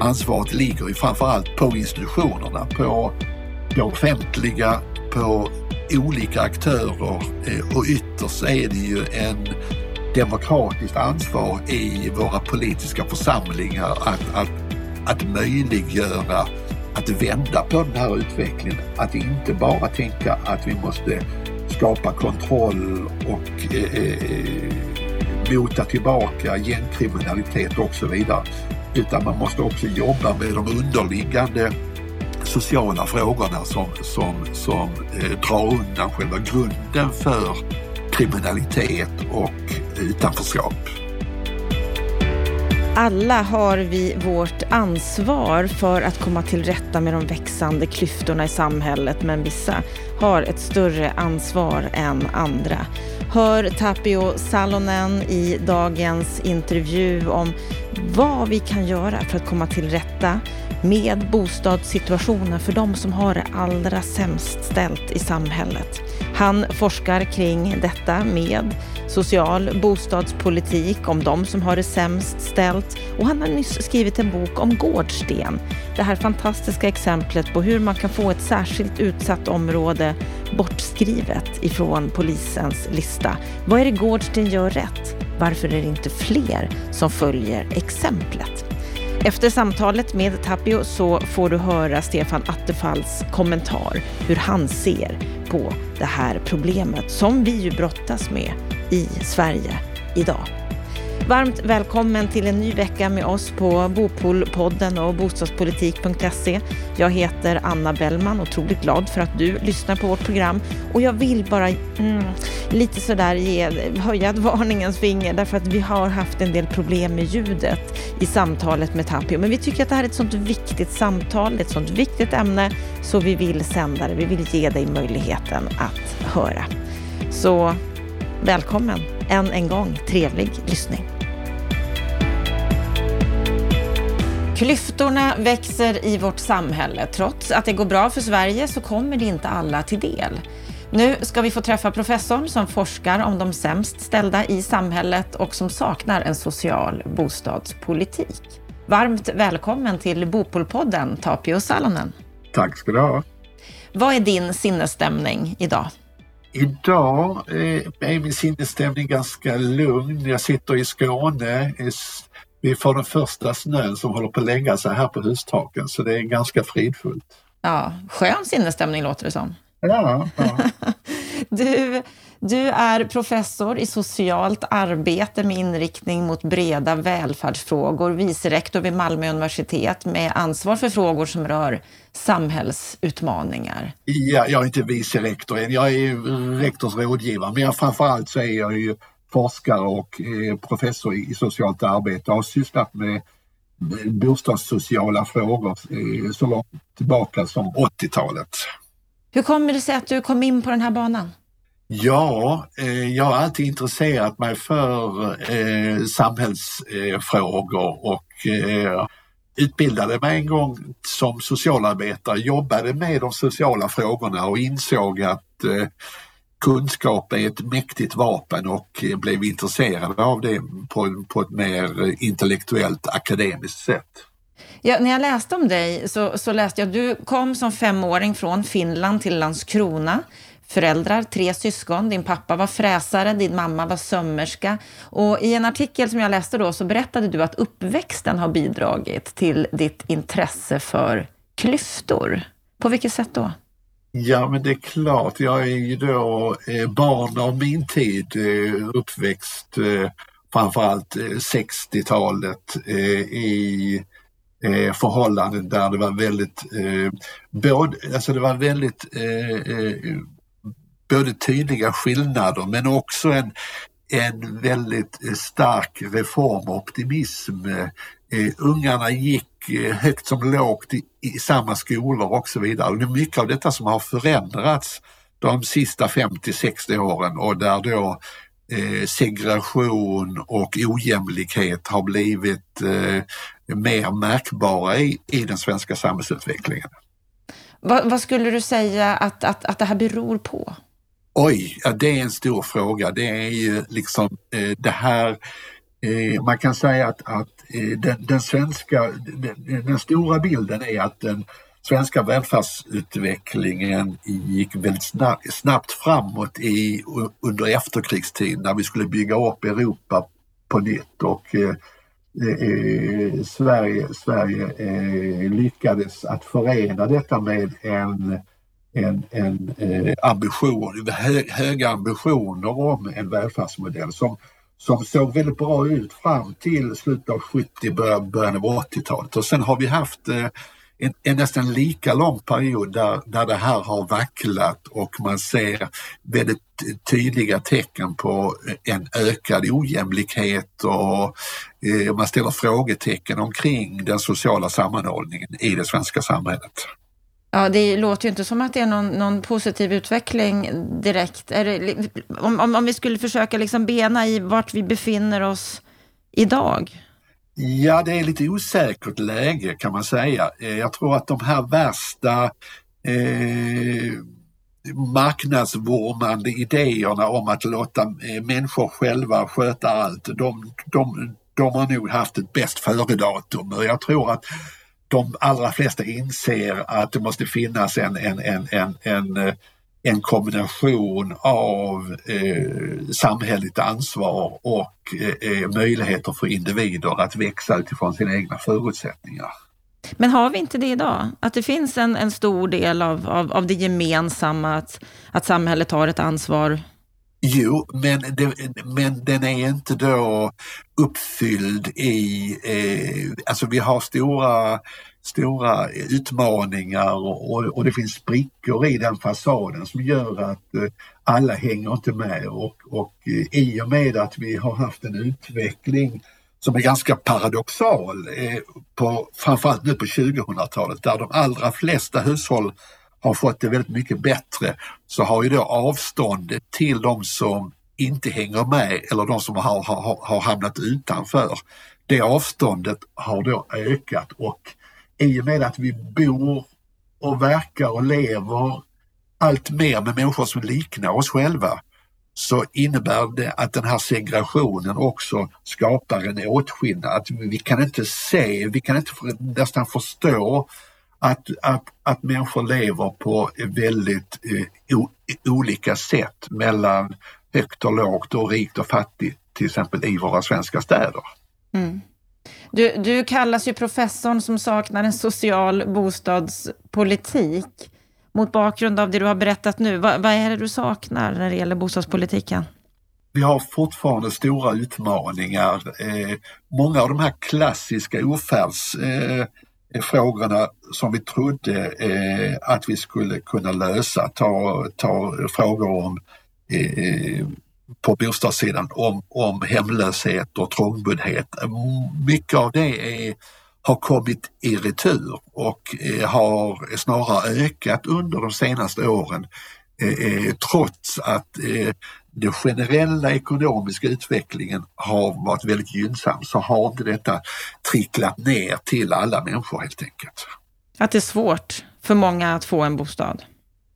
ansvaret ligger ju framförallt på institutionerna, på det offentliga, på olika aktörer eh, och ytterst är det ju en demokratiskt ansvar i våra politiska församlingar att, att, att möjliggöra att vända på den här utvecklingen. Att inte bara tänka att vi måste skapa kontroll och eh, eh mota tillbaka gängkriminalitet och så vidare. Utan man måste också jobba med de underliggande sociala frågorna som, som, som eh, drar undan själva grunden för kriminalitet och utanförskap. Alla har vi vårt ansvar för att komma till rätta med de växande klyftorna i samhället, men vissa har ett större ansvar än andra. Hör Tapio Salonen i dagens intervju om vad vi kan göra för att komma till rätta med bostadssituationen för de som har det allra sämst ställt i samhället. Han forskar kring detta med social bostadspolitik, om de som har det sämst ställt och han har nyss skrivit en bok om Gårdsten. Det här fantastiska exemplet på hur man kan få ett särskilt utsatt område bortskrivet ifrån polisens lista. Vad är det Gårdsten gör rätt? Varför är det inte fler som följer exemplet? Efter samtalet med Tapio så får du höra Stefan Attefalls kommentar, hur han ser på det här problemet som vi ju brottas med i Sverige idag. Varmt välkommen till en ny vecka med oss på Bopolpodden och bostadspolitik.se. Jag heter Anna Bellman, otroligt glad för att du lyssnar på vårt program och jag vill bara mm, lite sådär ge, höja ett varningens finger därför att vi har haft en del problem med ljudet i samtalet med Tapio. Men vi tycker att det här är ett sånt viktigt samtal, ett sånt viktigt ämne så vi vill sända det. Vi vill ge dig möjligheten att höra. Så välkommen än en gång. Trevlig lyssning. Klyftorna växer i vårt samhälle. Trots att det går bra för Sverige så kommer det inte alla till del. Nu ska vi få träffa professorn som forskar om de sämst ställda i samhället och som saknar en social bostadspolitik. Varmt välkommen till Bopolpodden, Tapio Salonen. Tack ska du ha. Vad är din sinnesstämning idag? Idag är min sinnesstämning ganska lugn. Jag sitter i Skåne. Vi får den första snön som håller på att lägga sig här på hustaken så det är ganska fridfullt. Ja, skön sinnesstämning låter det som. Ja, ja. du, du är professor i socialt arbete med inriktning mot breda välfärdsfrågor, vice rektor vid Malmö universitet med ansvar för frågor som rör samhällsutmaningar. Ja, jag är inte vice rektor än, jag är rektors rådgivare, men jag, framförallt så är jag ju forskare och eh, professor i socialt arbete och har sysslat med bostadssociala frågor eh, så långt tillbaka som 80-talet. Hur kommer det sig att du kom in på den här banan? Ja, eh, jag har alltid intresserat mig för eh, samhällsfrågor och eh, utbildade mig en gång som socialarbetare, jobbade med de sociala frågorna och insåg att eh, kunskap är ett mäktigt vapen och eh, blev intresserad av det på, på ett mer eh, intellektuellt akademiskt sätt. Ja, när jag läste om dig så, så läste jag att du kom som femåring från Finland till Landskrona. Föräldrar, tre syskon. Din pappa var fräsare, din mamma var sömmerska. Och i en artikel som jag läste då så berättade du att uppväxten har bidragit till ditt intresse för klyftor. På vilket sätt då? Ja, men det är klart. Jag är ju då eh, barn av min tid, eh, uppväxt eh, framförallt 60-talet i Eh, förhållanden där det var väldigt, eh, både, alltså det var väldigt eh, både tydliga skillnader men också en, en väldigt stark reformoptimism. Eh, ungarna gick eh, högt som lågt i, i, samma skolor och så vidare. Och det är mycket av detta som har förändrats de sista 50-60 åren och där då eh, segregation och ojämlikhet har blivit eh, mer märkbara i, i den svenska samhällsutvecklingen. Vad, vad, skulle du säga att, att, att det här beror på? Oj, ja, det är en stor fråga. Det är ju liksom eh, det här Eh, man kan säga att, att den, den, svenska, den, den, stora bilden är att den svenska välfärdsutvecklingen gick väldigt snabbt, framåt i, under efterkrigstiden när vi skulle bygga upp Europa på nytt och eh, eh, Sverige, Sverige eh, lyckades att förena detta med en, en, en eh, ambition, hö, höga ambitioner om en välfärdsmodell som som såg väldigt bra ut fram till slutet av 70, början av 80-talet. Och sen har vi haft eh, en, en, nästan lika lång period där, där det här har vacklat och man ser väldigt tydliga tecken på en ökad ojämlikhet och eh, man ställer frågetecken omkring den sociala sammanhållningen i det svenska samhället. Ja, det låter ju inte som att det är någon, någon positiv utveckling direkt. Är det, om, om, om, vi skulle försöka liksom bena i vart vi befinner oss idag? Ja, det är lite osäkert läge kan man säga. Eh, jag tror att de här värsta eh, marknadsvurmande idéerna om att låta eh, människor själva sköta allt, de, de, de har nog haft ett bäst före-datum. Jag tror att de allra flesta inser att det måste finnas en, en, en, en, en, eh, en kombination av eh, samhälleligt ansvar och eh, möjligheter för individer att växa utifrån sina egna förutsättningar. Men har vi inte det idag? Att det finns en, en stor del av, av, av det gemensamma, att, att samhället har ett ansvar Jo, men, det, men den är inte då uppfylld i, eh, alltså vi har stora, stora utmaningar och, och, det finns sprickor i den fasaden som gör att eh, alla hänger inte med. Och, och eh, i och med att vi har haft en utveckling som är ganska paradoxal, eh, på, framförallt nu på 2000-talet där de allra flesta hushåll har fått det väldigt mycket bättre så har ju då avståndet till de som inte hänger med eller de som har, har, har hamnat utanför, det avståndet har då ökat. Och i och med att vi bor och verkar och lever allt mer med människor som liknar oss själva så innebär det att den här segregationen också skapar en åtskillnad. Vi kan inte se, vi kan inte nästan förstå att, att, att människor lever på väldigt eh, o, olika sätt mellan högt och lågt och rikt och fattigt, till exempel i våra svenska städer. Mm. Du, du kallas ju professorn som saknar en social bostadspolitik. Mot bakgrund av det du har berättat nu, vad, vad är det du saknar när det gäller bostadspolitiken? Vi har fortfarande stora utmaningar. Eh, många av de här klassiska ofärdsfrågorna eh, eh som vi trodde eh, att vi skulle kunna lösa. Ta, ta frågor om eh, eh på bostadssidan om, om hemlöshet och trångboddhet. Mycket av det är, har kommit i retur och eh, har snarare ökat under de senaste åren eh, eh, trots att eh, den generella ekonomiska utvecklingen har varit väldigt gynnsam så har inte detta tricklat ner till alla människor helt enkelt. Att det är svårt för många att få en bostad?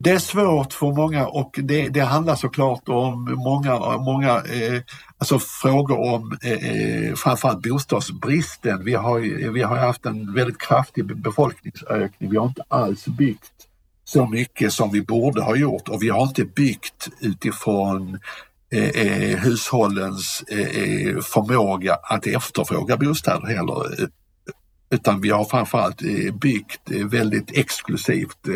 Det är svårt för många och det, det handlar såklart om många, många eh, alltså frågor om eh, eh framförallt bostadsbristen. Vi har, vi har haft en väldigt kraftig befolkningsökning. Vi har inte alls byggt så mycket som vi borde ha gjort och vi har inte byggt utifrån eh, eh hushållens eh, eh, förmåga att efterfråga bostäder heller. Utan vi har framförallt eh, byggt eh, väldigt exklusivt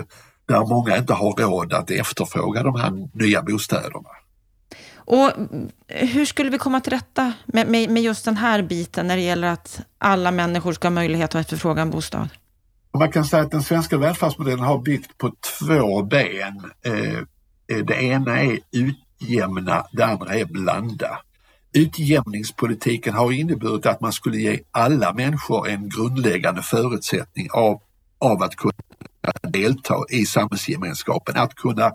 där många inte har råd att efterfråga de här nya bostäderna. Och hur skulle vi komma till rätta med, med, med just den här biten när det gäller att alla människor ska ha möjlighet att efterfråga en bostad? Man kan säga att den svenska välfärdsmodellen har byggt på två ben. Eh, eh, det ena är utjämna, det andra är blanda. Utjämningspolitiken har inneburit att man skulle ge alla människor en grundläggande förutsättning av, av att kunna delta i samhällsgemenskapen, att kunna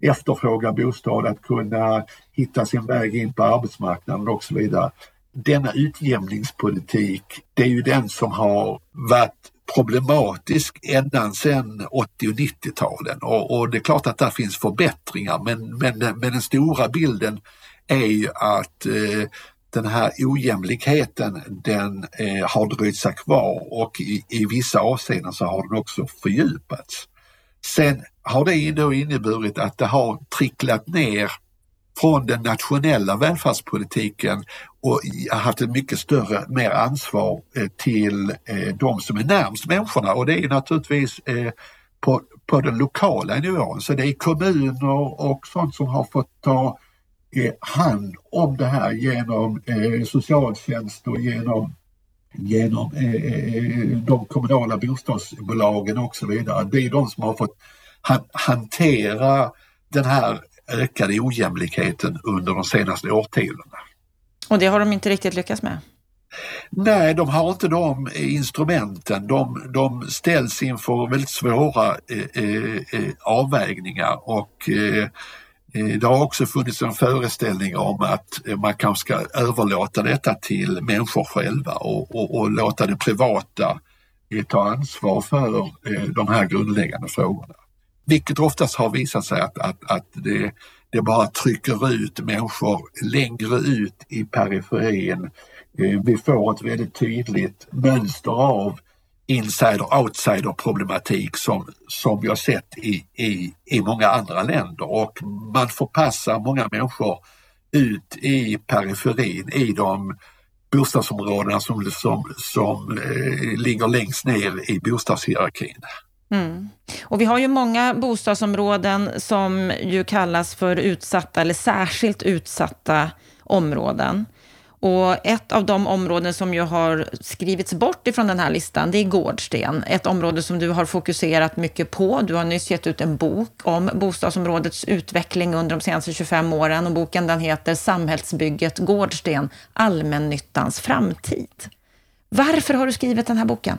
efterfråga bostad, att kunna hitta sin väg in på arbetsmarknaden och så vidare. Denna utjämningspolitik, det är ju den som har varit problematisk ända sedan 80 och 90-talen och, och, det är klart att där finns förbättringar men, men, men den stora bilden är ju att eh, den här ojämlikheten den eh, har dröjt sig kvar och i, i vissa avseenden så har den också fördjupats. Sen har det då inneburit att det har tricklat ner från den nationella välfärdspolitiken och haft ett mycket större, mer ansvar eh, till eh, de som är närmst människorna och det är naturligtvis eh, på, på den lokala nivån. Så det är kommuner och sånt som har fått ta hand om det här genom socialtjänst och genom genom de kommunala bostadsbolagen och så vidare. Det är de som har fått hantera den här ökade ojämlikheten under de senaste årtiondena. Och det har de inte riktigt lyckats med? Nej, de har inte de instrumenten. De, de ställs inför väldigt svåra eh, eh, eh avvägningar och eh, eh, Eh, det har också funnits en föreställning om att eh, man kanske ska överlåta detta till människor själva och, och, och låta det privata eh, ta ansvar för de här grundläggande frågorna. Vilket oftast har visat sig att, att, att det, det bara trycker ut människor längre ut i periferin. Vi får ett väldigt tydligt mönster av insider-outsider problematik som, som vi har sett i, i, i många andra länder och man förpassar många människor ut i periferin, i de bostadsområdena som, som, som eh, ligger längst ner i bostadshierarkin. Mm. Och vi har ju många bostadsområden som ju kallas för utsatta eller särskilt utsatta områden. Och ett av de områden som ju har skrivits bort ifrån den här listan, det är Gårdsten. Ett område som du har fokuserat mycket på. Du har nyss gett ut en bok om bostadsområdets utveckling under de senaste 25 åren och boken den heter Samhällsbygget Gårdsten, allmännyttans framtid. Varför har du skrivit den här boken?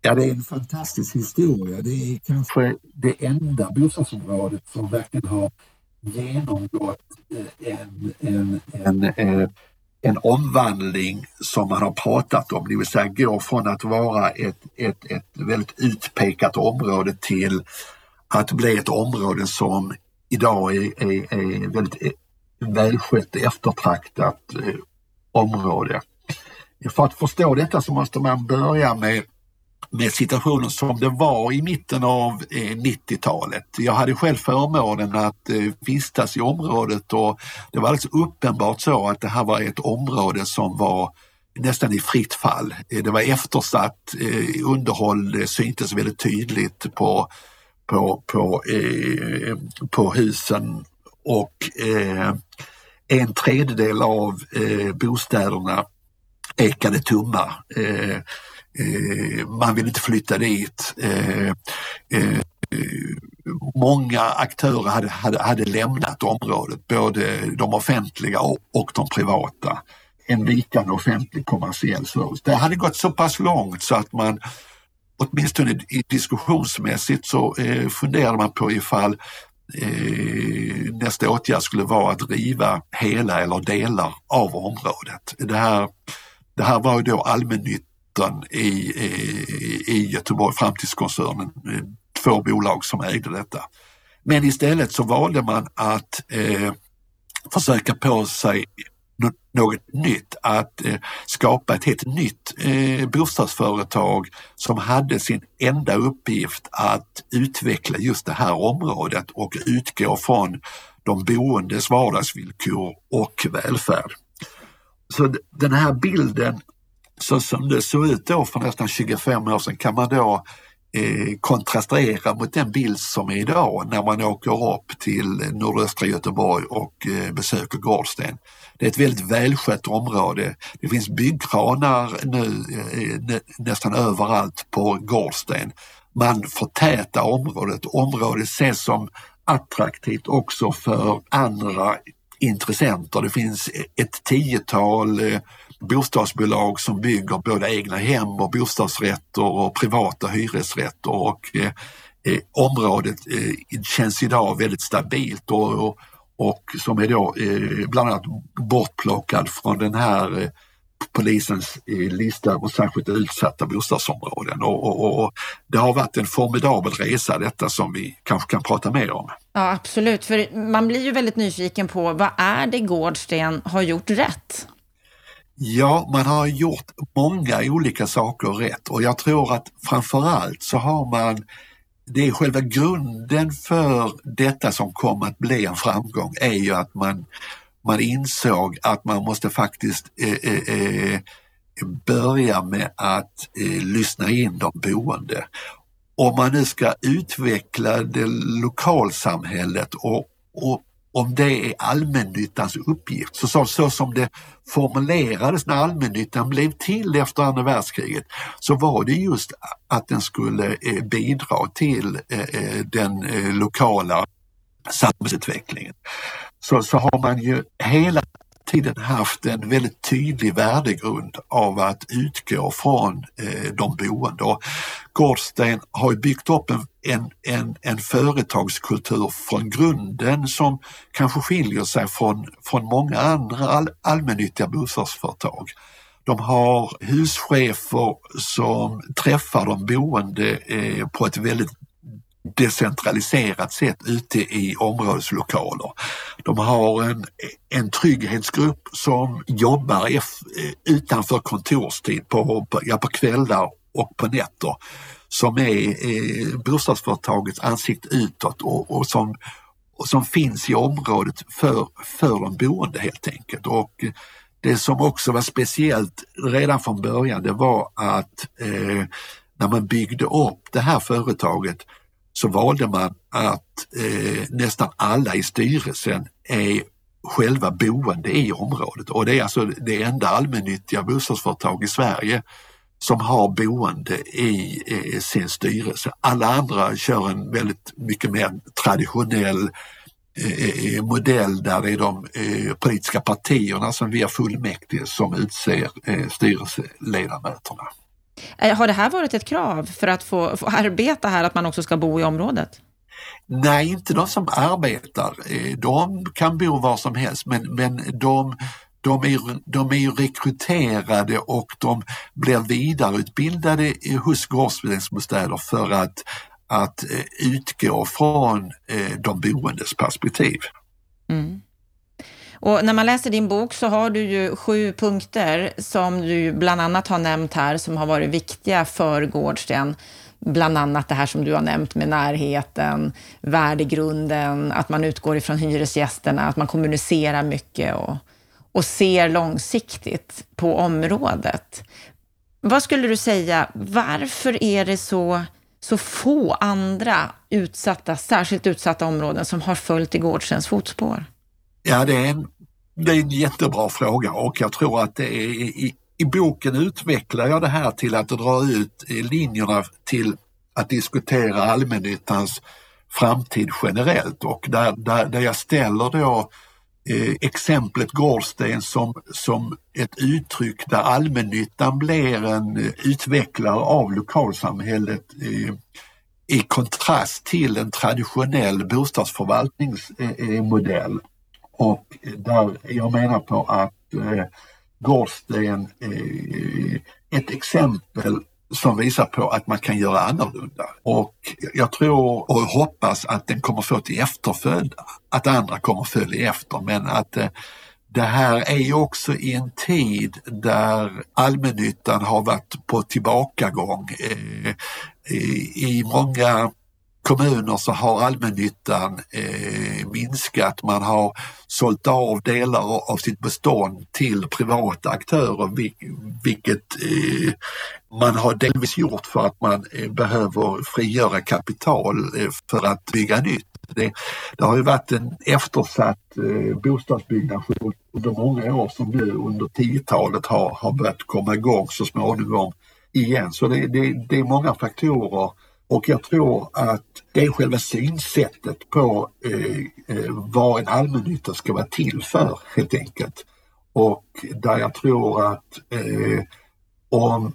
Ja, det är en fantastisk historia. Det är kanske det enda bostadsområdet som verkligen har genomgått eh, en, en, en, en, en omvandling som man har pratat om, det vill säga gå från att vara ett, ett, ett väldigt utpekat område till att bli ett område som idag är, är, är väldigt eh, välskött, eftertraktat eh, område. För att förstå detta så måste man börja med med situationen som det var i mitten av eh, 90-talet. Jag hade själv förmånen att eh, vistas i området och det var alltså uppenbart så att det här var ett område som var nästan i fritt fall. Eh, det var eftersatt underhåll, det syntes väldigt tydligt på, på, på, på husen och en tredjedel av bostäderna ekade tomma. Eh, Eh, man vill inte flytta dit. Eh, eh, många aktörer hade, hade, hade lämnat området, både de offentliga och, och de privata. En vikande offentlig kommersiell service. Det hade gått så pass långt så att man åtminstone i diskussionsmässigt så eh, funderade man på ifall eh, nästa åtgärd skulle vara att riva hela eller delar av området. Det här, det här var ju då allmännytt botten i, i, i Göteborg, Framtidskoncernen, eh, två bolag som ägde detta. Men istället så valde man att eh, försöka på sig något nytt, att eh, skapa ett helt nytt eh, bostadsföretag som hade sin enda uppgift att utveckla just det här området och utgå från de boendes vardagsvillkor och välfärd. Så den här bilden så som det såg ut då för nästan 25 år sedan kan man då eh, kontrastera mot den bild som är idag när man åker upp till nordöstra Göteborg och eh, besöker Gårdsten. Det är ett väldigt välskött område. Det finns byggkranar nu eh, eh nästan överallt på Gårdsten. Man förtätar området. Området ses som attraktivt också för andra intressenter. Det finns ett tiotal eh, bostadsbolag som bygger både egna hem och bostadsrätter och privata hyresrätter och eh, eh, området eh, känns idag väldigt stabilt och, och, och som är då eh, bland annat bortplockad från den här eh, polisens eh, lista över särskilt utsatta bostadsområden och, och, och, det har varit en formidabel resa detta som vi kanske kan prata mer om. Ja absolut, för man blir ju väldigt nyfiken på vad är det Gårdsten har gjort rätt? Ja, man har gjort många olika saker rätt och jag tror att framförallt så har man det är själva grunden för detta som kom att bli en framgång är ju att man, man insåg att man måste faktiskt eh, eh, eh börja med att eh, lyssna in de boende. Om man nu ska utveckla det lokalsamhället och, och om det är allmännyttans uppgift. Så, så, så som det formulerades när allmännyttan blev till efter andra världskriget så var det just att den skulle eh, bidra till eh, eh den eh, lokala samhällsutvecklingen. Så, så har man ju hela tiden haft en väldigt tydlig värdegrund av att utgå från eh, de boende. Och Gårdsten har byggt upp en, en, en, en, företagskultur från grunden som kanske skiljer sig från, från många andra all, allmännyttiga bostadsföretag. De har huschefer som träffar de boende eh, på ett väldigt decentraliserat sätt ute i områdeslokaler. De har en, en trygghetsgrupp som jobbar eh, utanför kontorstid på, på, ja, på kvällar och på nätter som är eh, bostadsföretagets ansikte utåt och, och, som, och som finns i området för, för de boende helt enkelt. Och det som också var speciellt redan från början det var att eh, när man byggde upp det här företaget så valde man att eh, nästan alla i styrelsen är själva boende i området och det är alltså det enda allmännyttiga bostadsföretag i Sverige som har boende i eh, sin styrelse. Alla andra kör en väldigt mycket mer traditionell eh, eh modell där det är de eh, politiska partierna som via fullmäktige som utser eh, styrelseledamöterna. Eh, har det här varit ett krav för att få, få arbeta här, att man också ska bo i området? Nej, inte de som arbetar. Eh, de kan bo var som helst men, men de, de, är, de är ju rekryterade och de blir vidareutbildade hos Gårdsföreningsbostäder för att, att eh, utgå från de boendes perspektiv. Mm. Och när man läser din bok så har du ju sju punkter som du bland annat har nämnt här som har varit viktiga för Gårdsten. Bland annat det här som du har nämnt med närheten, värdegrunden, att man utgår ifrån hyresgästerna, att man kommunicerar mycket och, och ser långsiktigt på området. Vad skulle du säga, varför är det så, så få andra utsatta, särskilt utsatta områden som har följt i Gårdstens fotspår? Ja, det är, en, det är en jättebra fråga och jag tror att det är i, i boken utvecklar jag det här till att dra ut linjerna till att diskutera allmännyttans framtid generellt och där, där, där jag ställer då eh, exemplet Gårdsten som, som ett uttryck där allmännyttan blir en utvecklare av lokalsamhället eh, i kontrast till en traditionell bostadsförvaltningsmodell. Eh, eh, och eh, där jag menar på att eh, Gårdsten är ett exempel som visar på att man kan göra annorlunda. Och jag tror och hoppas att den kommer få till efterföljd, att andra kommer följa efter men att eh, det här är ju också i en tid där allmännyttan har varit på tillbakagång. Eh, I många kommuner så har allmännyttan eh, minskat. Man har sålt av delar av sitt bestånd till privata aktörer vilket eh, man har delvis gjort för att man eh, behöver frigöra kapital eh, för att bygga nytt. Det, det, har ju varit en eftersatt eh, bostadsbyggnation under många år som nu under 10-talet har, har börjat komma igång så småningom igen. Så det, det, det är många faktorer och jag tror att det är själva synsättet på eh, eh, vad en allmännytta ska vara till för helt enkelt. Och där jag tror att eh, om,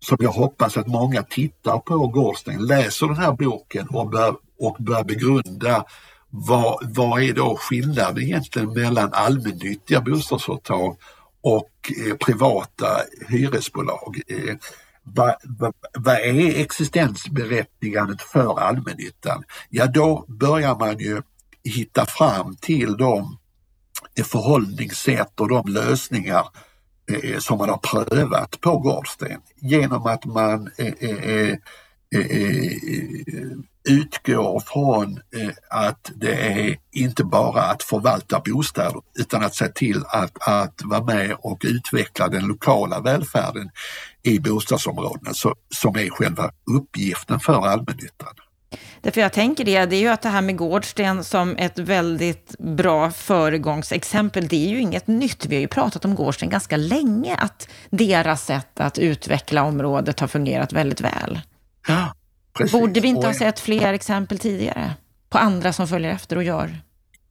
som jag hoppas att många tittar på Gårdsten, läser den här boken och bör, och bör begrunda vad, vad är då skillnaden egentligen mellan allmännyttiga bostadsföretag och eh, privata hyresbolag. Eh, vad, vad, vad är existensberättigandet för allmännyttan? Ja, då börjar man ju hitta fram till de eh, förhållningssätt och de lösningar eh, som man har prövat på Gårdsten genom att man eh, eh, eh utgår från att det är inte bara att förvalta bostäder utan att se till att, att vara med och utveckla den lokala välfärden i bostadsområdena så, som är själva uppgiften för allmännyttan. Därför jag tänker det, det är ju att det här med Gårdsten som ett väldigt bra föregångsexempel, det är ju inget nytt. Vi har ju pratat om Gårdsten ganska länge, att deras sätt att utveckla området har fungerat väldigt väl. Ja, precis. Borde vi inte ha sett fler exempel tidigare på andra som följer efter och gör?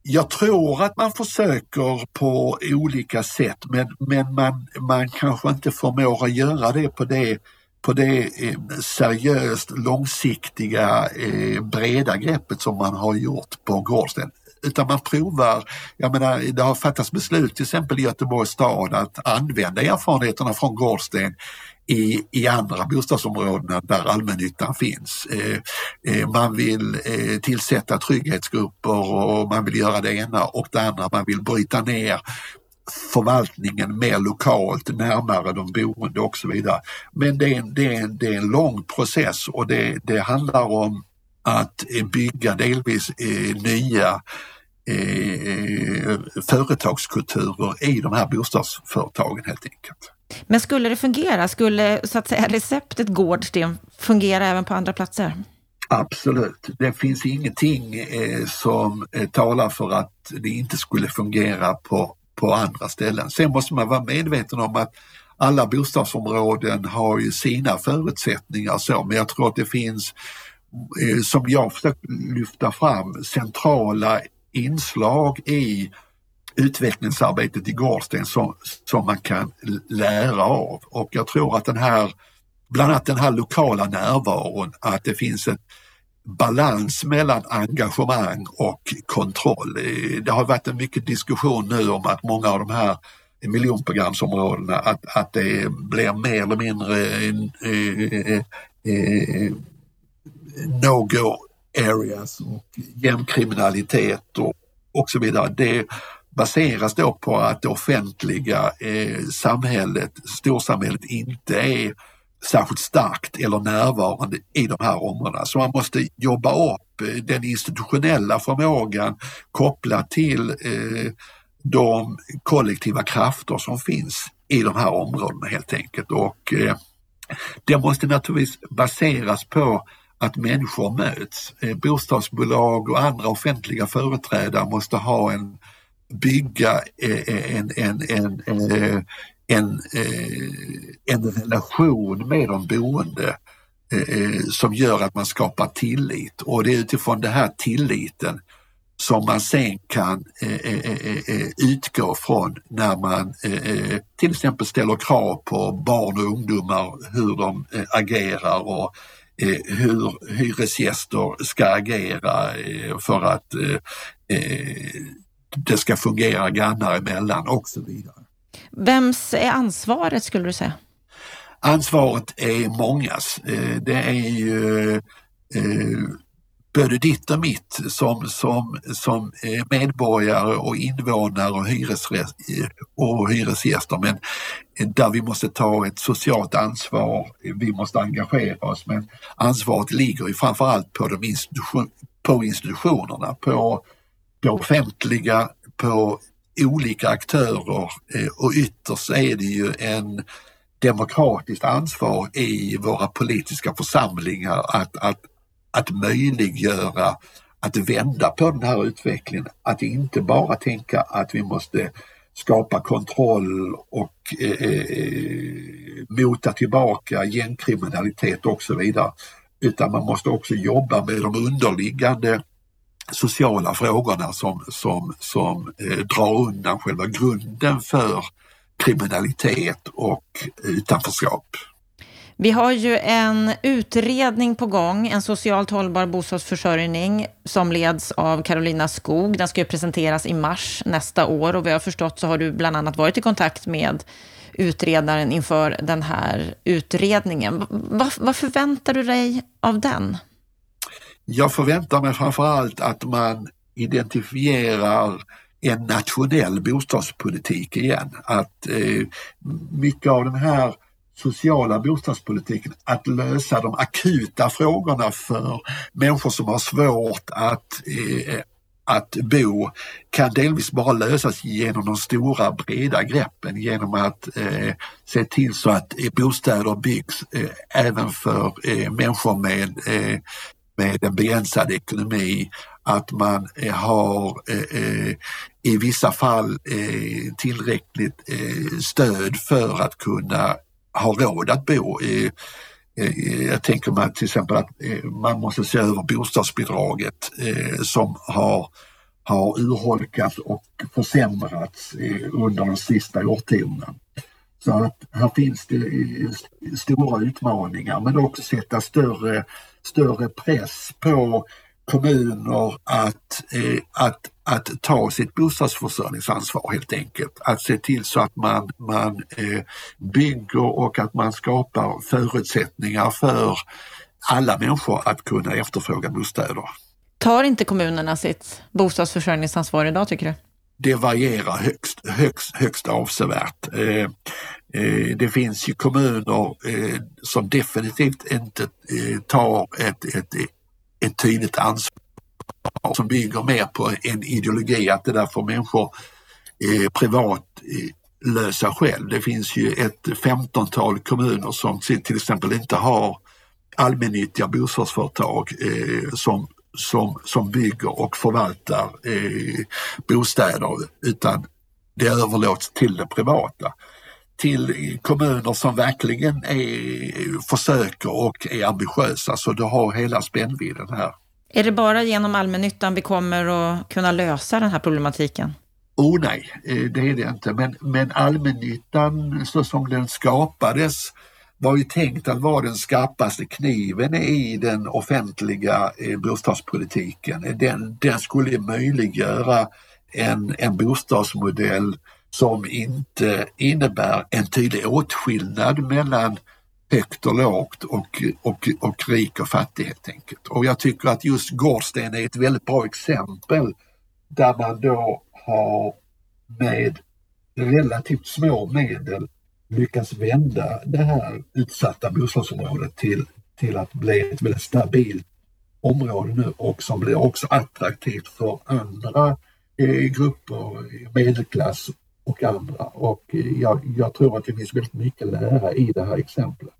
Jag tror att man försöker på olika sätt men, men man, man kanske inte förmår att göra det på det på det eh, seriöst långsiktiga eh, breda greppet som man har gjort på Gårdsten. Utan man provar, jag menar det har fattats beslut till exempel i Göteborgs stad att använda erfarenheterna från Gårdsten i, i andra bostadsområden där allmännyttan finns. Eh, eh, man vill eh, tillsätta trygghetsgrupper och man vill göra det ena och det andra. Man vill bryta ner förvaltningen mer lokalt, närmare de boende och så vidare. Men det är en, det är en, det är en lång process och det, det handlar om att bygga delvis nya företagskulturer i de här bostadsföretagen helt enkelt. Men skulle det fungera? Skulle så att säga receptet Gårdsten fungera även på andra platser? Absolut. Det finns ingenting eh, som eh, talar för att det inte skulle fungera på på andra ställen. Sen måste man vara medveten om att alla bostadsområden har ju sina förutsättningar så, men jag tror att det finns, eh, som jag försökt lyfta fram, centrala inslag i utvecklingsarbetet i Gårdsten som, som man kan lära av. Och jag tror att den här, bland annat den här lokala närvaron, att det finns ett balans mellan engagemang och kontroll. Eh, det har varit en mycket diskussion nu om att många av de här miljonprogramsområdena att, att det blir mer eller mindre eh, eh, eh, no-go areas och gängkriminalitet och, och så vidare. Det baseras då på att det offentliga eh, samhället, storsamhället inte är särskilt starkt eller närvarande i de här områdena. Så man måste jobba upp eh, den institutionella förmågan kopplat till eh, de kollektiva krafter som finns i de här områdena helt enkelt. Och eh, det måste naturligtvis baseras på att människor möts. Eh, bostadsbolag och andra offentliga företrädare måste ha en bygga eh, eh, en, en, en, eh, en en, en relation med de boende som gör att man skapar tillit. Och det är utifrån den här tilliten som man sen kan utgå från när man till exempel ställer krav på barn och ungdomar hur de agerar och hur hyresgäster ska agera för att det ska fungera grannar emellan och så vidare. Vems är ansvaret skulle du säga? Ansvaret är mångas. Eh, det är ju eh, både ditt och mitt som, som, som medborgare och invånare och, hyresgäst, och hyresgäster men där vi måste ta ett socialt ansvar, vi måste engagera oss men ansvaret ligger ju framförallt på, de institution, på institutionerna, på det offentliga, på olika aktörer eh, och ytterst är det ju en demokratiskt ansvar i våra politiska församlingar att, att, att möjliggöra att vända på den här utvecklingen. Att inte bara tänka att vi måste skapa kontroll och eh, eh mota tillbaka gängkriminalitet och så vidare. Utan man måste också jobba med de underliggande sociala frågorna som, som, som eh, drar undan själva grunden för kriminalitet och utanförskap. Vi har ju en utredning på gång, en socialt hållbar bostadsförsörjning som leds av Carolina Skog. Den ska ju presenteras i mars nästa år och vi har förstått så har du bland annat varit i kontakt med utredaren inför den här utredningen. Vad, vad förväntar du dig av den? Jag förväntar mig framförallt att man identifierar en nationell bostadspolitik igen. Att eh, mycket av den här sociala bostadspolitiken, att lösa de akuta frågorna för människor som har svårt att eh, att bo kan delvis bara lösas genom de stora breda greppen genom att eh, se till så att bostäder byggs eh, även för eh, människor med, eh, med en begränsad ekonomi. Att man eh, har eh, eh, i vissa fall eh, tillräckligt stöd för att kunna ha råd att bo. Jag tänker mig till exempel att man måste se över bostadsbidraget som har har urholkats och försämrats under de sista årtiondena. Så att här finns det stora utmaningar men också sätta större, större press på kommuner att, eh, att, att ta sitt bostadsförsörjningsansvar helt enkelt. Att se till så att man, man eh, bygger och att man skapar förutsättningar för alla människor att kunna efterfråga bostäder. Tar inte kommunerna sitt bostadsförsörjningsansvar idag tycker du? Det varierar högst, högst, högst avsevärt. Eh, eh, det finns ju kommuner eh, som definitivt inte eh, tar ett, ett, ett tydligt ansvar som bygger mer på en ideologi att det där får människor eh, privat eh, lösa själv. Det finns ju ett femtontal kommuner som till exempel inte har allmännyttiga bostadsföretag eh, som, som, som bygger och förvaltar eh, bostäder utan det överlåts till det privata. Till kommuner som verkligen är, försöker och är ambitiösa så du har hela spännvidden här. Är det bara genom allmännyttan vi kommer att kunna lösa den här problematiken? Oh nej, eh, det är det inte. Men, men allmännyttan så som den skapades var ju tänkt att vara den skarpaste kniven i den offentliga eh, bostadspolitiken. Den, den skulle möjliggöra en, en bostadsmodell som inte innebär en tydlig åtskillnad mellan högt och lågt och, och, och rik och fattig helt enkelt. Och jag tycker att just Gårdsten är ett väldigt bra exempel där man då har med relativt små medel lyckas vända det här utsatta bostadsområdet till, till att bli ett väldigt stabilt område nu och som blir också attraktivt för andra eh, grupper, medelklass och andra. Och eh, jag, jag, tror att det finns väldigt mycket att lära i det här exemplet.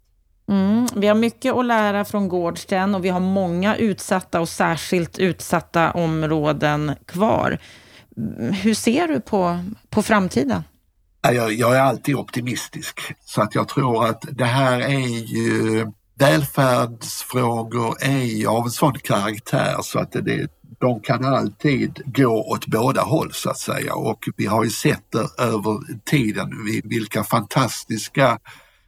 Mm, vi har mycket att lära från Gårdsten och vi har många utsatta och särskilt utsatta områden kvar. Mm, hur ser du på, på framtiden? Jag, jag är alltid optimistisk så att jag tror att det här är ju välfärdsfrågor är ju av en sån karaktär så att det, de kan alltid gå åt båda håll så att säga och vi har ju sett det över tiden vilka fantastiska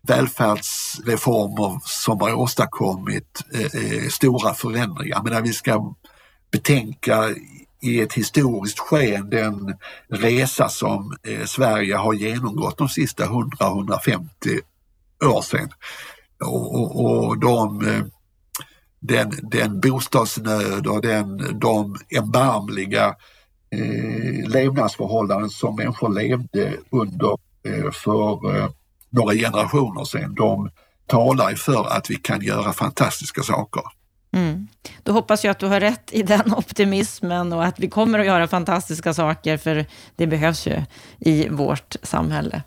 välfärdsreformer som har åstadkommit eh, eh stora förändringar. Men vi ska betänka i ett historiskt sken den resa som eh, Sverige har genomgått de sista 100-150 år sedan. Och, och, och de, eh, den, den bostadsnöd och den, de erbarmliga eh, levnadsförhållanden som människor levde under eh, för eh, några generationer sedan, de talar för att vi kan göra fantastiska saker. Mm. Då hoppas jag att du har rätt i den optimismen och att vi kommer att göra fantastiska saker, för det behövs ju i vårt samhälle.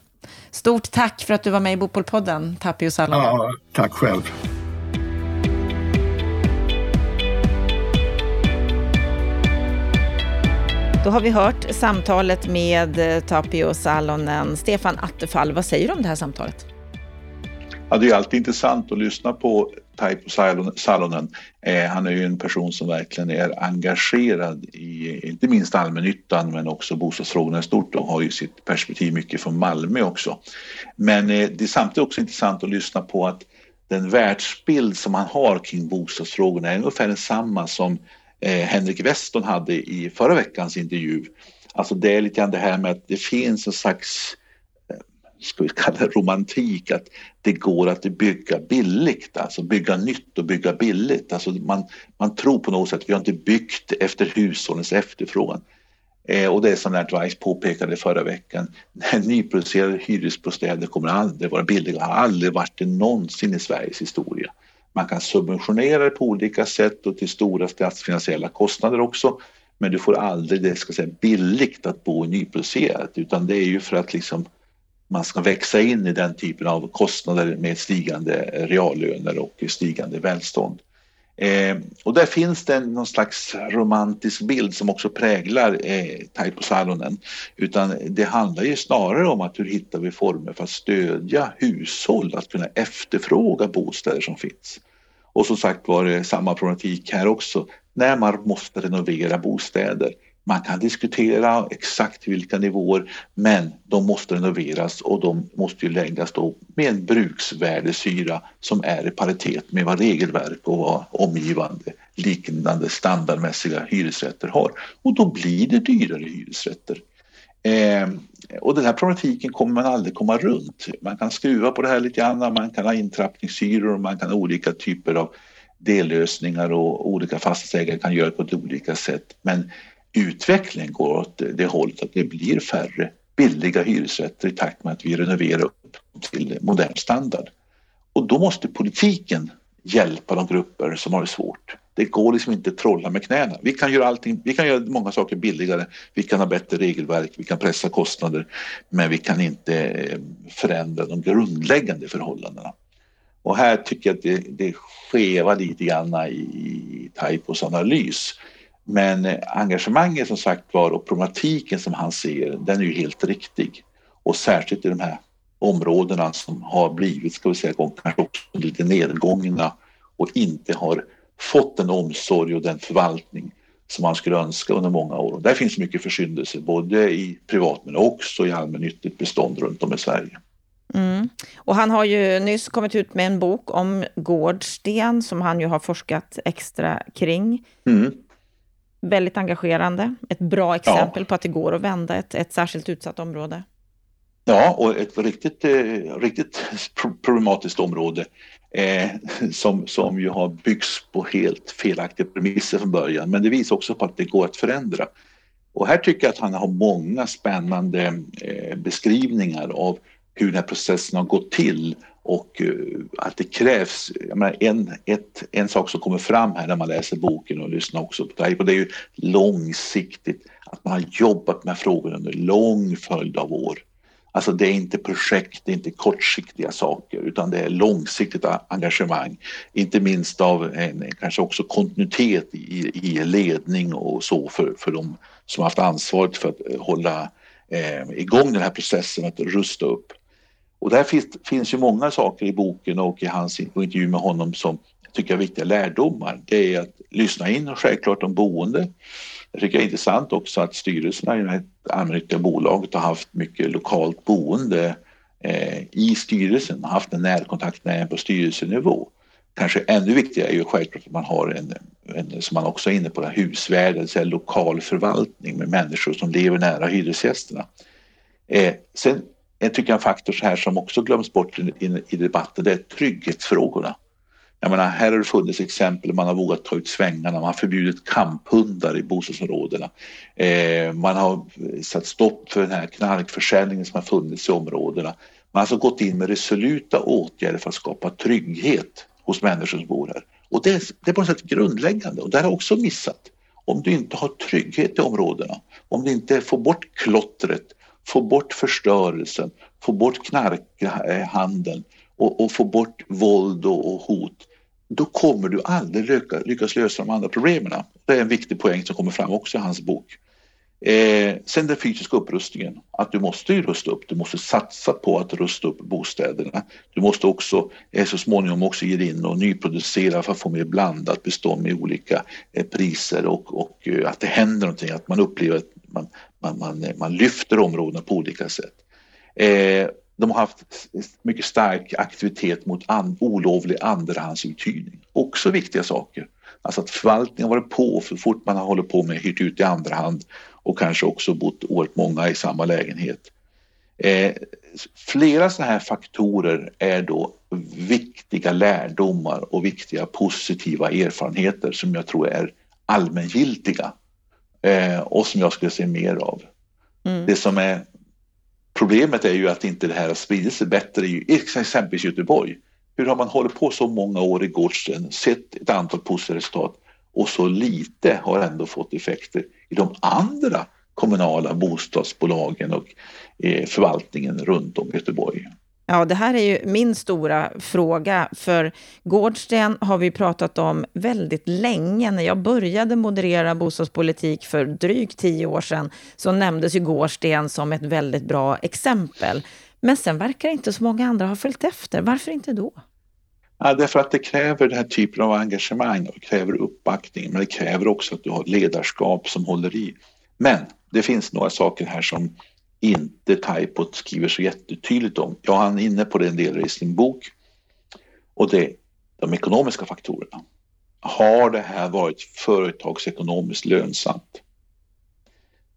Stort tack för att du var med i Bopolpodden, Tapio Salonen. Ja, tack själv. Då har vi hört samtalet med Tapio Salonen. Stefan Attefall, vad säger du om det här samtalet? Ja, det är alltid intressant att lyssna på Taipo Salonen. Eh, han är ju en person som verkligen är engagerad i inte minst allmännyttan men också bostadsfrågorna i stort och har ju sitt perspektiv mycket från Malmö också. Men eh, det är samtidigt också intressant att lyssna på att den världsbild som han har kring bostadsfrågorna är ungefär densamma som eh, Henrik Weston hade i förra veckans intervju. Alltså det är lite grann det här med att det finns en slags ska vi kalla det romantik, att det går att bygga billigt, alltså bygga nytt och bygga billigt. Alltså man, man tror på något sätt, vi har inte byggt efter hushållens efterfrågan. Eh, och det är som Lennart Weiss påpekade förra veckan, nyproducerade hyresbostäder kommer aldrig vara billiga, har aldrig varit det någonsin i Sveriges historia. Man kan subventionera det på olika sätt och till stora statsfinansiella kostnader också. Men du får aldrig det ska säga, billigt att bo nyproducerat utan det är ju för att liksom man ska växa in i den typen av kostnader med stigande reallöner och stigande välstånd. Eh, och där finns det någon slags romantisk bild som också präglar eh, Taipo Salonen. Utan det handlar ju snarare om att hur hittar vi former för att stödja hushåll att kunna efterfråga bostäder som finns. Och som sagt var det samma problematik här också när man måste renovera bostäder. Man kan diskutera exakt vilka nivåer men de måste renoveras och de måste ju läggas då med en bruksvärdesyra som är i paritet med vad regelverk och vad omgivande liknande standardmässiga hyresrätter har. Och då blir det dyrare hyresrätter. Eh, och den här problematiken kommer man aldrig komma runt. Man kan skruva på det här lite grann, man kan ha intrappningshyror, man kan ha olika typer av dellösningar och olika fastighetsägare kan göra på ett olika sätt. Men utvecklingen går åt det hållet att det blir färre billiga hyresrätter i takt med att vi renoverar upp till modern standard. Och då måste politiken hjälpa de grupper som har det svårt. Det går liksom inte att trolla med knäna. Vi kan göra allting, vi kan göra många saker billigare, vi kan ha bättre regelverk, vi kan pressa kostnader, men vi kan inte eh, förändra de grundläggande förhållandena. Och här tycker jag att det, det skevar lite grann i, i Taipos analys. Men engagemanget som sagt var och problematiken som han ser, den är ju helt riktig. Och särskilt i de här områdena som har blivit, ska vi säga, kanske också lite nedgångna och inte har fått den omsorg och den förvaltning som man skulle önska under många år. Och där finns mycket försyndelser både i privat men också i allmännyttigt bestånd runt om i Sverige. Mm. Och han har ju nyss kommit ut med en bok om Gårdsten som han ju har forskat extra kring. Mm. Väldigt engagerande. Ett bra exempel ja. på att det går att vända ett, ett särskilt utsatt område. Ja, och ett riktigt, eh, riktigt problematiskt område eh, som, som ju har byggts på helt felaktiga premisser från början. Men det visar också på att det går att förändra. Och här tycker jag att han har många spännande eh, beskrivningar av hur den här processen har gått till och eh, att det krävs, menar, en, ett, en sak som kommer fram här när man läser boken och lyssnar också på det, och det är ju långsiktigt, att man har jobbat med frågorna under lång följd av år. Alltså det är inte projekt, det är inte kortsiktiga saker utan det är långsiktigt engagemang. Inte minst av en, kanske också kontinuitet i, i ledning och så för, för de som haft ansvaret för att eh, hålla eh, igång den här processen att rusta upp. Och där finns, finns ju många saker i boken och i hans intervju med honom som jag tycker är viktiga lärdomar. Det är att lyssna in och självklart de boende. Jag tycker det är intressant också att styrelserna i det här allmännyttiga bolaget har haft mycket lokalt boende eh, i styrelsen, har haft en närkontakt med en på styrelsenivå. Kanske ännu viktigare är ju självklart att man har en, en som man också är inne på, husvärd, alltså lokal förvaltning med människor som lever nära hyresgästerna. Eh, sen jag tycker en faktor så här som också glöms bort i, i, i debatten, det är trygghetsfrågorna. Jag menar, här har det funnits exempel man har vågat ta ut svängarna, man har förbjudit kamphundar i bostadsområdena. Eh, man har satt stopp för den här knarkförsäljningen som har funnits i områdena. Man har alltså gått in med resoluta åtgärder för att skapa trygghet hos människor som bor här. Och det, är, det är på något sätt grundläggande och det har jag också missat. Om du inte har trygghet i områdena, om du inte får bort klottret, få bort förstörelsen, få bort knarkhandeln och, och få bort våld och, och, hot, då kommer du aldrig lyckas, lyckas lösa de andra problemen. Det är en viktig poäng som kommer fram också i hans bok. Eh, sen den fysiska upprustningen, att du måste ju rusta upp, du måste satsa på att rusta upp bostäderna. Du måste också eh, så småningom också ge in och nyproducera för att få mer blandat bestånd med olika eh, priser och, och eh, att det händer någonting, att man upplever att man, man, man, man lyfter områdena på olika sätt. Eh, de har haft mycket stark aktivitet mot an, olovlig andrahandsuthyrning. Också viktiga saker. Alltså att förvaltningen har varit på för fort man har hållit på med hyrt ut i andra hand och kanske också bott oerhört många i samma lägenhet. Eh, flera sådana här faktorer är då viktiga lärdomar och viktiga positiva erfarenheter som jag tror är allmängiltiga eh, och som jag skulle se mer av. Mm. Det som är problemet är ju att inte det här har spridit sig bättre i exempelvis Göteborg. Hur har man hållit på så många år i Gårdsten, sett ett antal positiva resultat och så lite har ändå fått effekter i de andra kommunala bostadsbolagen och eh, förvaltningen runt om Göteborg. Ja, det här är ju min stora fråga, för Gårdsten har vi pratat om väldigt länge. När jag började moderera bostadspolitik för drygt tio år sedan så nämndes ju Gårdsten som ett väldigt bra exempel. Men sen verkar inte så många andra ha följt efter. Varför inte då? Ja, därför att det kräver den här typen av engagemang och kräver uppbackning, men det kräver också att du har ledarskap som håller i. Men det finns några saker här som inte Taipot skriver så jättetydligt om. Ja, han är inne på det en del i sin bok. Och det är de ekonomiska faktorerna. Har det här varit företagsekonomiskt lönsamt?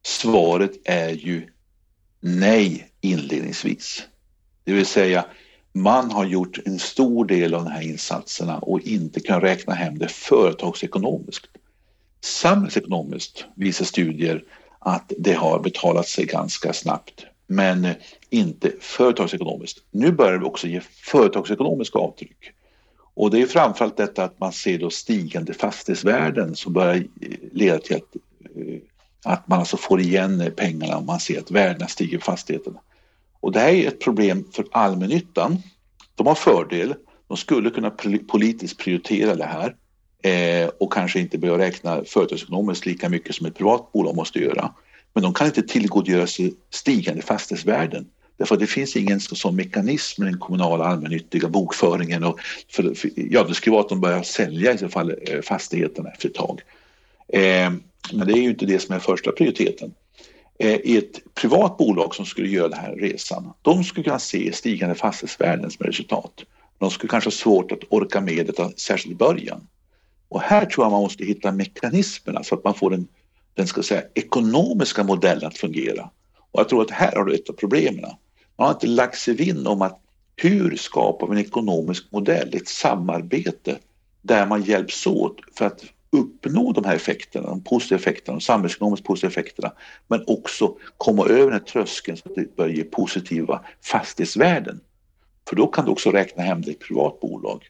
Svaret är ju nej inledningsvis. Det vill säga, man har gjort en stor del av de här insatserna och inte kan räkna hem det företagsekonomiskt. Samhällsekonomiskt visar studier att det har betalat sig ganska snabbt men inte företagsekonomiskt. Nu börjar det också ge företagsekonomiska avtryck. Och det är framförallt detta att man ser då stigande fastighetsvärden som börjar eh, leda till att, eh, att man alltså får igen pengarna om man ser att värdena stiger på fastigheterna. Och det här är ett problem för allmännyttan. De har fördel, de skulle kunna politiskt prioritera det här eh, och kanske inte behöver räkna företagsekonomiskt lika mycket som ett privat bolag måste göra. Men de kan inte tillgodogöra sig stigande fastighetsvärden. Därför att det finns ingen sån mekanism i den kommunala allmännyttiga bokföringen. Och för, för, ja, det skulle vara att de börjar sälja i så fall eh, fastigheterna efter ett tag. Eh, men det är ju inte det som är första prioriteten. Eh, I ett privat bolag som skulle göra den här resan, de skulle kunna se stigande fastighetsvärden som resultat. De skulle kanske ha svårt att orka med detta, särskilt i början. Och här tror jag man måste hitta mekanismerna så att man får den, den ska säga, ekonomiska modellen att fungera. Och jag tror att här har du ett av problemen. Man har inte lagt sig vinn om att hur skapar vi en ekonomisk modell, ett samarbete där man hjälps åt för att uppnå de här effekterna, de positiva effekterna, de samhällsekonomiskt positiva effekterna, men också komma över den här tröskeln så att det börjar ge positiva fastighetsvärden. För då kan du också räkna hem det i ett privat bolag.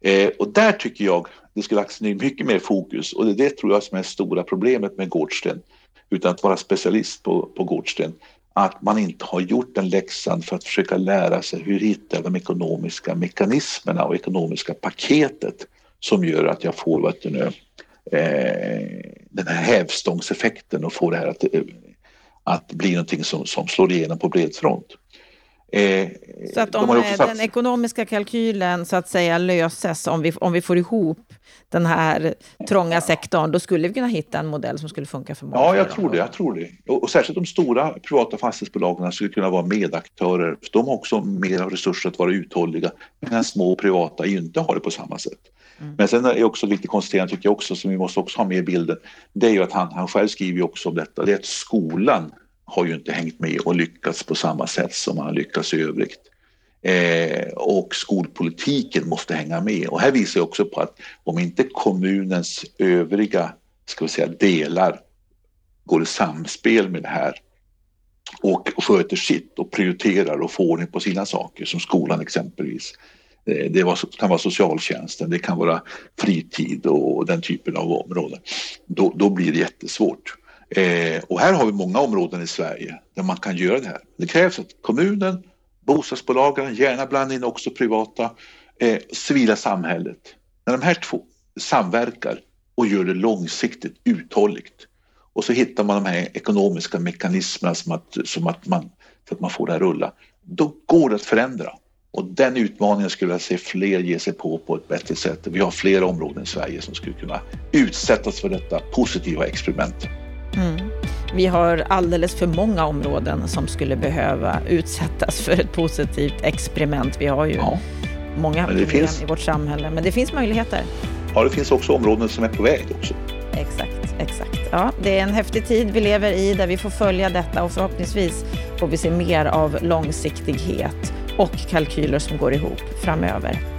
Eh, och där tycker jag det skulle lagts ner mycket mer fokus och det det tror jag som är det stora problemet med Gårdsten. Utan att vara specialist på, på Gårdsten. Att man inte har gjort den läxan för att försöka lära sig hur hitta de ekonomiska mekanismerna och ekonomiska paketet som gör att jag får vet du, eh, den här hävstångseffekten och får det här att, eh, att bli någonting som, som slår igenom på bred front. Eh, så att om de den ekonomiska kalkylen så att säga löses, om vi, om vi får ihop den här trånga sektorn, då skulle vi kunna hitta en modell som skulle funka för många. Ja, jag tror det. Jag tror det. Och, och särskilt de stora privata fastighetsbolagen skulle kunna vara medaktörer. För de har också mer resurser att vara uthålliga, medan små privata inte har det på samma sätt. Mm. Men sen är också viktigt konstaterande, tycker jag också, som vi måste också ha med i bilden, det är ju att han, han själv skriver också om detta, det är att skolan har ju inte hängt med och lyckats på samma sätt som man har lyckats i övrigt. Eh, och skolpolitiken måste hänga med. Och här visar jag också på att om inte kommunens övriga ska vi säga, delar går i samspel med det här och sköter sitt och prioriterar och får ordning på sina saker som skolan exempelvis. Eh, det kan vara socialtjänsten, det kan vara fritid och den typen av områden. Då, då blir det jättesvårt. Eh, och här har vi många områden i Sverige där man kan göra det här. Det krävs att kommunen, bostadsbolagen, gärna bland in också privata, eh, civila samhället. När de här två samverkar och gör det långsiktigt uthålligt och så hittar man de här ekonomiska mekanismerna som att, som att man, för att man får det att rulla. Då går det att förändra. Och den utmaningen skulle jag se fler ge sig på på ett bättre sätt. Vi har flera områden i Sverige som skulle kunna utsättas för detta positiva experiment. Mm. Vi har alldeles för många områden som skulle behöva utsättas för ett positivt experiment. Vi har ju ja. många problem finns... i vårt samhälle, men det finns möjligheter. Ja, det finns också områden som är på väg också. Exakt, exakt. Ja, det är en häftig tid vi lever i där vi får följa detta och förhoppningsvis får vi se mer av långsiktighet och kalkyler som går ihop framöver.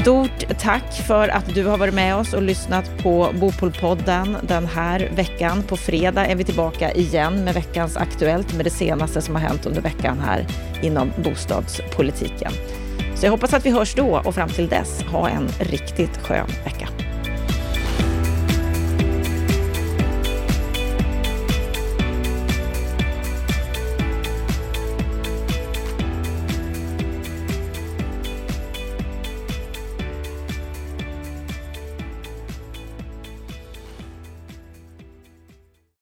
Stort tack för att du har varit med oss och lyssnat på Bopolpodden den här veckan. På fredag är vi tillbaka igen med veckans Aktuellt med det senaste som har hänt under veckan här inom bostadspolitiken. Så jag hoppas att vi hörs då och fram till dess, ha en riktigt skön vecka.